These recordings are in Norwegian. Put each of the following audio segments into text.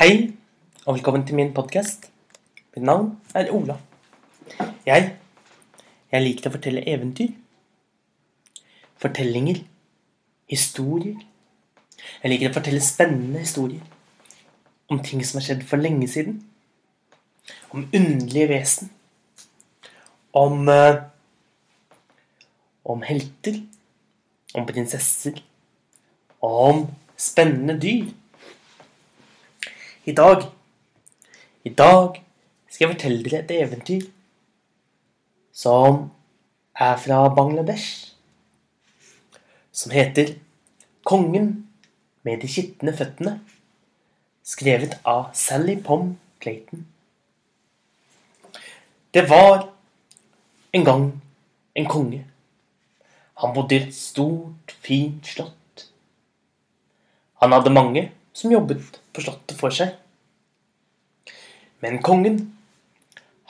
Hei, og velkommen til min podkast. Mitt navn er Ola. Jeg jeg liker å fortelle eventyr. Fortellinger. Historier. Jeg liker å fortelle spennende historier. Om ting som har skjedd for lenge siden. Om underlige vesen. Om eh, Om helter. Om prinsesser. Om spennende dyr. I dag I dag skal jeg fortelle dere et eventyr som er fra Bangladesh. Som heter 'Kongen med de skitne føttene'. Skrevet av Sally Pom Clayton. Det var en gang en konge. Han bodde i et stort, fint slott. Han hadde mange som jobbet på slottet for seg. Men kongen,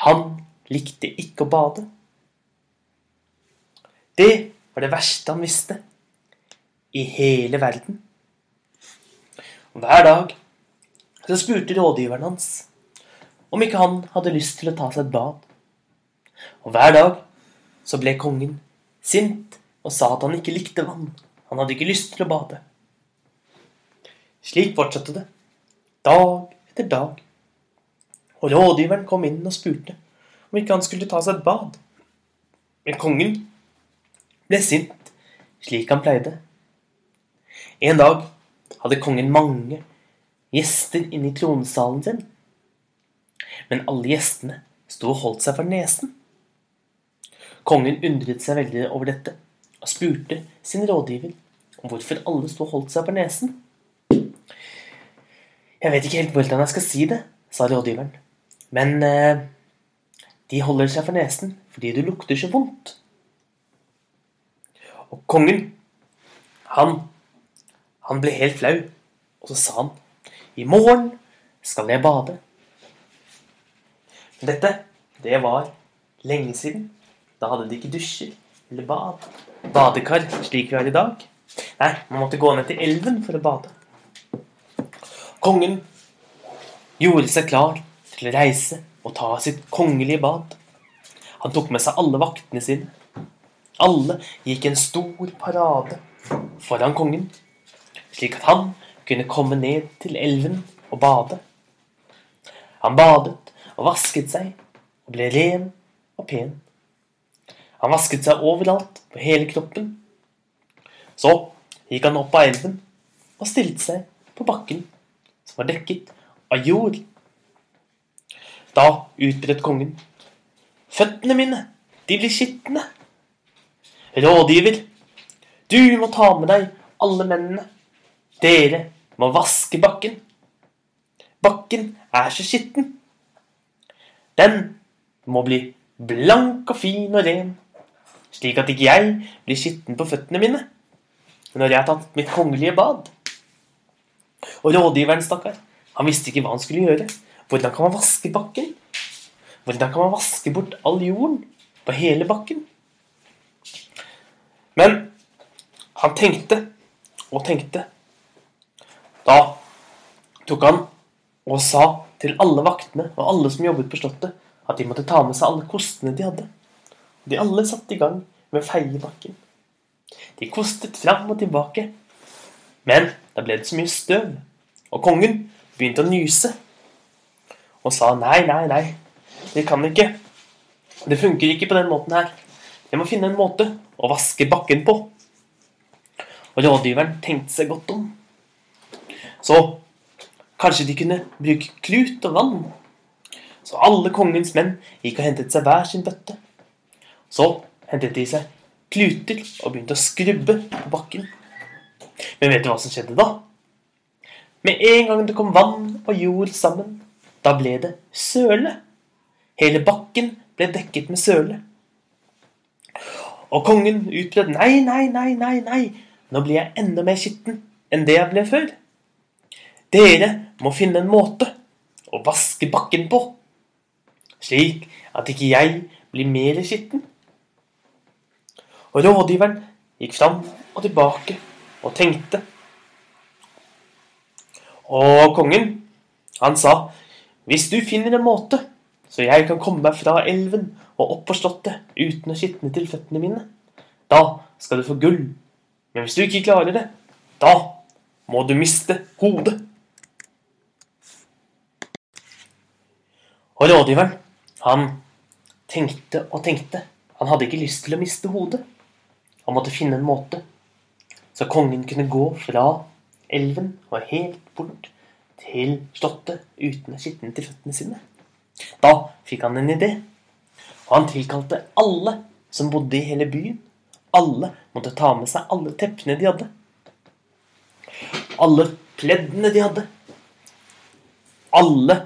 han likte ikke å bade. Det var det verste han visste i hele verden. Og hver dag så spurte rådgiveren hans om ikke han hadde lyst til å ta seg et bad. Og hver dag så ble kongen sint og sa at han ikke likte vann. Han hadde ikke lyst til å bade. Slik fortsatte det, dag etter dag. Og rådgiveren kom inn og spurte om ikke han skulle ta seg et bad. Men kongen ble sint, slik han pleide. En dag hadde kongen mange gjester inne i tronsalen sin. Men alle gjestene sto og holdt seg for nesen. Kongen undret seg veldig over dette og spurte sin rådgiver om hvorfor alle sto og holdt seg for nesen. Jeg vet ikke helt hvordan jeg skal si det, sa rådgiveren. Men eh, de holder seg for nesen fordi du lukter så vondt. Og kongen, han, han ble helt flau, og så sa han i morgen skal jeg bade. Dette, det var lenge siden. Da hadde de ikke dusjer eller bad. Badekar, slik vi har i dag. Nei, man måtte gå ned til elven for å bade. Kongen gjorde seg klar til å reise og ta sitt kongelige bad. Han tok med seg alle vaktene sine. Alle gikk en stor parade foran kongen, slik at han kunne komme ned til elven og bade. Han badet og vasket seg og ble ren og pen. Han vasket seg overalt på hele kroppen. Så gikk han opp av elven og stilte seg på bakken, som var dekket av jord. Da utbredt kongen. Føttene mine, de blir skitne. Rådgiver, du må ta med deg alle mennene. Dere må vaske bakken. Bakken er så skitten. Den må bli blank og fin og ren, slik at ikke jeg blir skitten på føttene mine når jeg har tatt mitt kongelige bad. Og rådgiveren, stakkar, han visste ikke hva han skulle gjøre. Hvordan kan man vaske bakken? Hvordan kan man vaske bort all jorden på hele bakken? Men han tenkte og tenkte. Da tok han og sa til alle vaktene og alle som jobbet på slottet, at de måtte ta med seg alle kostene de hadde. De alle satte i gang med å feie bakken. De kostet fram og tilbake. Men da ble det så mye støv, og kongen begynte å nyse. Og sa nei, nei, nei, det kan ikke. Det funker ikke på den måten her. Jeg må finne en måte å vaske bakken på. Og rådgiveren tenkte seg godt om. Så kanskje de kunne bruke klut og vann. Så alle kongens menn gikk og hentet seg hver sin bøtte. Så hentet de seg kluter og begynte å skrubbe på bakken. Men vet du hva som skjedde da? Med en gang det kom vann og jord sammen, da ble det søle. Hele bakken ble dekket med søle. Og kongen utbrøt nei, nei, nei, nei, nei, nå blir jeg enda mer skitten enn det jeg ble før. Dere må finne en måte å vaske bakken på, slik at ikke jeg blir mer skitten. Og rådgiveren gikk fram og tilbake og tenkte. Og kongen, Han sa, 'Hvis du finner en måte, så jeg kan komme meg fra elven og opp på slottet uten å skitne til føttene mine, da skal du få gull. Men hvis du ikke klarer det, da må du miste hodet.' Og rådgiveren, han tenkte og tenkte. Han hadde ikke lyst til å miste hodet. Han måtte finne en måte så kongen kunne gå fra elven og helt bort til slottet uten å skitne til føttene sine. Da fikk han en idé, og han tilkalte alle som bodde i hele byen. Alle måtte ta med seg alle teppene de hadde. Alle pleddene de hadde. Alle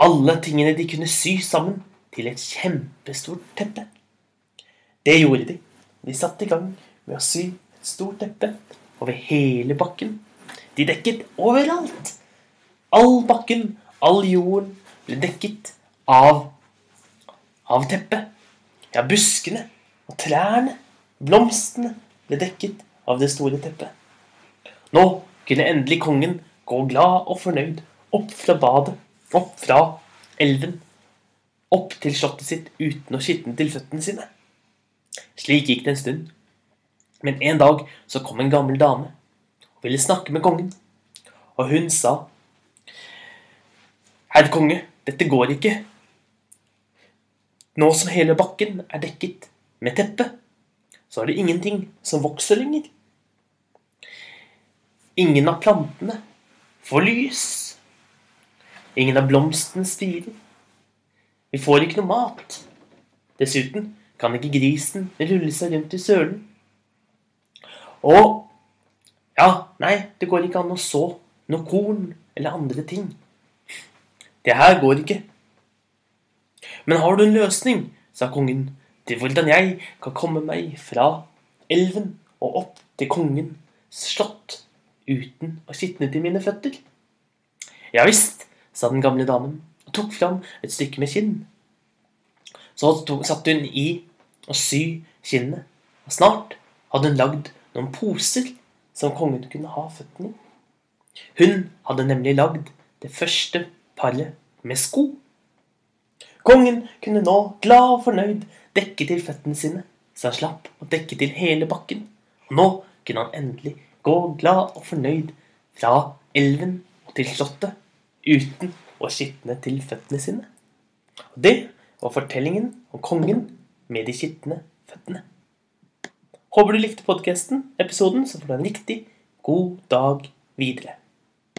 alle tingene de kunne sy sammen til et kjempestort teppe. Det gjorde de. De satte i gang med å sy stort teppe over hele bakken. De dekket overalt. All bakken, all jorden, ble dekket av av teppet. Ja, buskene og trærne, blomstene, ble dekket av det store teppet. Nå kunne endelig kongen gå glad og fornøyd opp fra badet opp fra elven, opp til slottet sitt uten å skitne til føttene sine. Slik gikk det en stund. Men en dag så kom en gammel dame og ville snakke med kongen. Og hun sa, Herr konge, dette går ikke. Nå som hele bakken er dekket med teppe, så er det ingenting som vokser lenger. Ingen av plantene får lys. Ingen av blomstene spirer. Vi får ikke noe mat. Dessuten kan ikke grisen rulle seg rundt i sølen. Og Ja, nei, det går ikke an å så noe korn eller andre ting. Det her går ikke. Men har du en løsning, sa kongen, til hvordan jeg kan komme meg fra elven og opp til kongens slott uten å skitne til mine føtter? Ja visst, sa den gamle damen og tok fram et stykke med skinn. Så satte hun i å sy kinnet, og snart hadde hun lagd noen poser som kongen kunne ha føttene i. Hun hadde nemlig lagd det første paret med sko. Kongen kunne nå, glad og fornøyd, dekke til føttene sine, så han slapp å dekke til hele bakken. Og nå kunne han endelig gå glad og fornøyd fra elven til slottet uten å skitne til føttene sine. Og det var fortellingen om kongen med de skitne føttene. Håper du likte podkasten, episoden, så får du en riktig god dag videre.